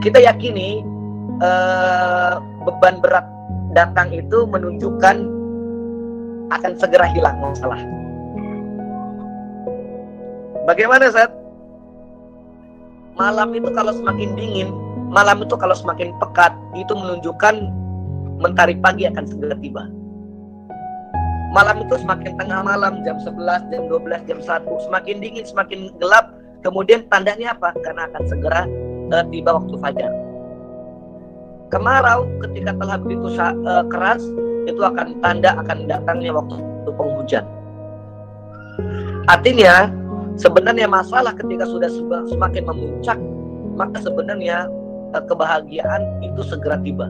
kita yakini uh, beban berat datang itu menunjukkan akan segera hilang masalah. Bagaimana saat malam itu kalau semakin dingin, malam itu kalau semakin pekat, itu menunjukkan mentari pagi akan segera tiba. Malam itu semakin tengah malam, jam 11, jam 12, jam 1, semakin dingin, semakin gelap, kemudian tandanya apa? Karena akan segera uh, tiba waktu fajar. Kemarau ketika telah begitu uh, keras, itu akan tanda akan datangnya waktu penghujan. Artinya, sebenarnya masalah ketika sudah semakin memuncak, maka sebenarnya uh, kebahagiaan itu segera tiba.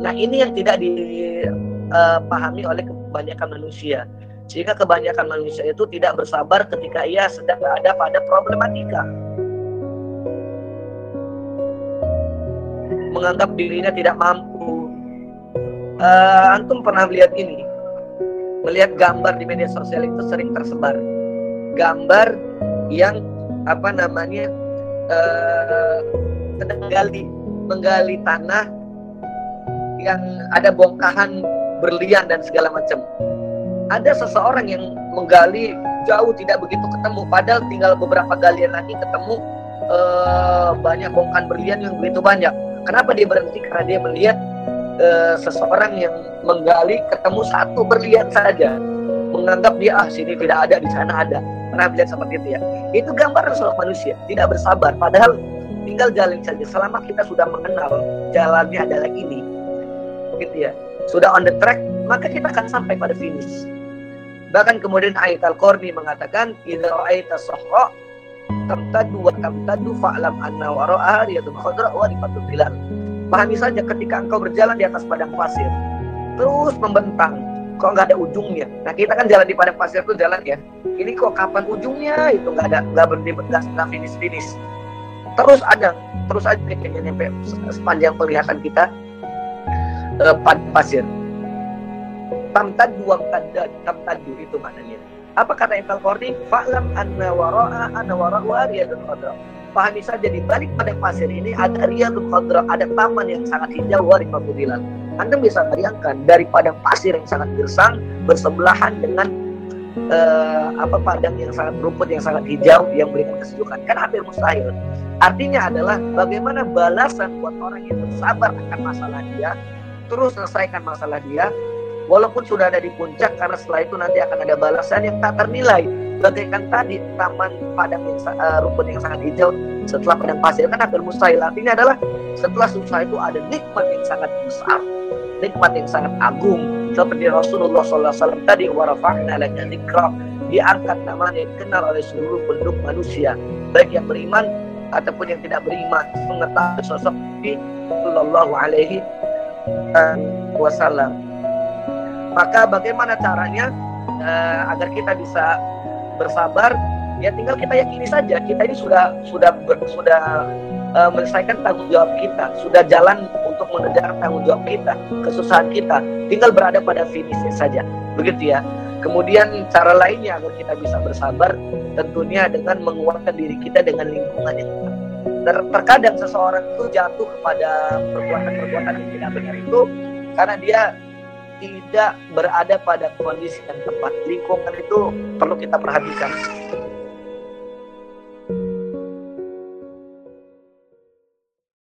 Nah, ini yang tidak dipahami oleh kebanyakan manusia. Sehingga kebanyakan manusia itu tidak bersabar ketika ia sedang ada pada problematika. Menganggap dirinya tidak mampu. Uh, antum pernah melihat ini? Melihat gambar di media sosial itu sering tersebar. Gambar yang apa namanya uh, sedang menggali, menggali tanah yang ada bongkahan berlian dan segala macam. Ada seseorang yang menggali jauh tidak begitu ketemu, padahal tinggal beberapa galian lagi ketemu uh, banyak bongkahan berlian yang begitu banyak. Kenapa dia berhenti? Karena dia melihat uh, seseorang yang menggali ketemu satu berlian saja, menganggap dia ah sini tidak ada di sana ada. Pernah melihat seperti itu ya? Itu gambaran seorang manusia tidak bersabar, padahal tinggal jalan saja. Selama kita sudah mengenal jalannya adalah ini, gitu ya sudah on the track maka kita akan sampai pada finish bahkan kemudian ayat al-Qurni mengatakan idza ra'aita tamtadu wa tamtadu fa'lam anna wara'a riyadun khadra wa rifatul bilal pahami saja ketika engkau berjalan di atas padang pasir terus membentang kok nggak ada ujungnya? Nah kita kan jalan di padang pasir itu jalan ya. Ini kok kapan ujungnya? Itu nggak ada nggak berhenti nggak finish finish terus ada terus aja kayaknya nyampe sepanjang penglihatan kita uh, pasir. Tamtadu wa tamtadu, tamtadu itu maknanya. Apa kata Ibn Qarni? Fa'lam anna wara'a anna wara'u riyadul khadra. Pahami saja di balik pada pasir ini ada riyadul khadra, ada taman yang sangat hijau wa rifatudilan. Anda bisa bayangkan dari padang pasir yang sangat gersang bersebelahan dengan uh, apa padang yang sangat rumput yang sangat hijau yang memberikan kesejukan kan hampir mustahil. Artinya adalah bagaimana balasan buat orang yang bersabar akan masalah dia terus selesaikan masalah dia walaupun sudah ada di puncak karena setelah itu nanti akan ada balasan yang tak ternilai. Bagaikan tadi taman padang yang uh, rumput yang sangat hijau setelah padang pasir kan hampir mustahil. Artinya adalah setelah susah itu ada nikmat yang sangat besar nikmat yang sangat agung. Seperti Rasulullah SAW tadi warafa'na laka dzikra. Diangkat namanya dikenal oleh seluruh penduduk manusia. Baik yang beriman ataupun yang tidak beriman. Mengetahui sosok Nabi Sallallahu Alaihi wasallam. Maka bagaimana caranya uh, agar kita bisa bersabar? Ya tinggal kita yakini saja kita ini sudah sudah ber, sudah uh, menyelesaikan tanggung jawab kita, sudah jalan untuk mengejar tanggung jawab kita, kesusahan kita. Tinggal berada pada finishnya saja. Begitu ya. Kemudian cara lainnya agar kita bisa bersabar tentunya dengan menguatkan diri kita dengan lingkungan yang ter terkadang seseorang itu jatuh kepada perbuatan-perbuatan yang tidak benar itu karena dia tidak berada pada kondisi yang tepat. Lingkungan itu perlu kita perhatikan.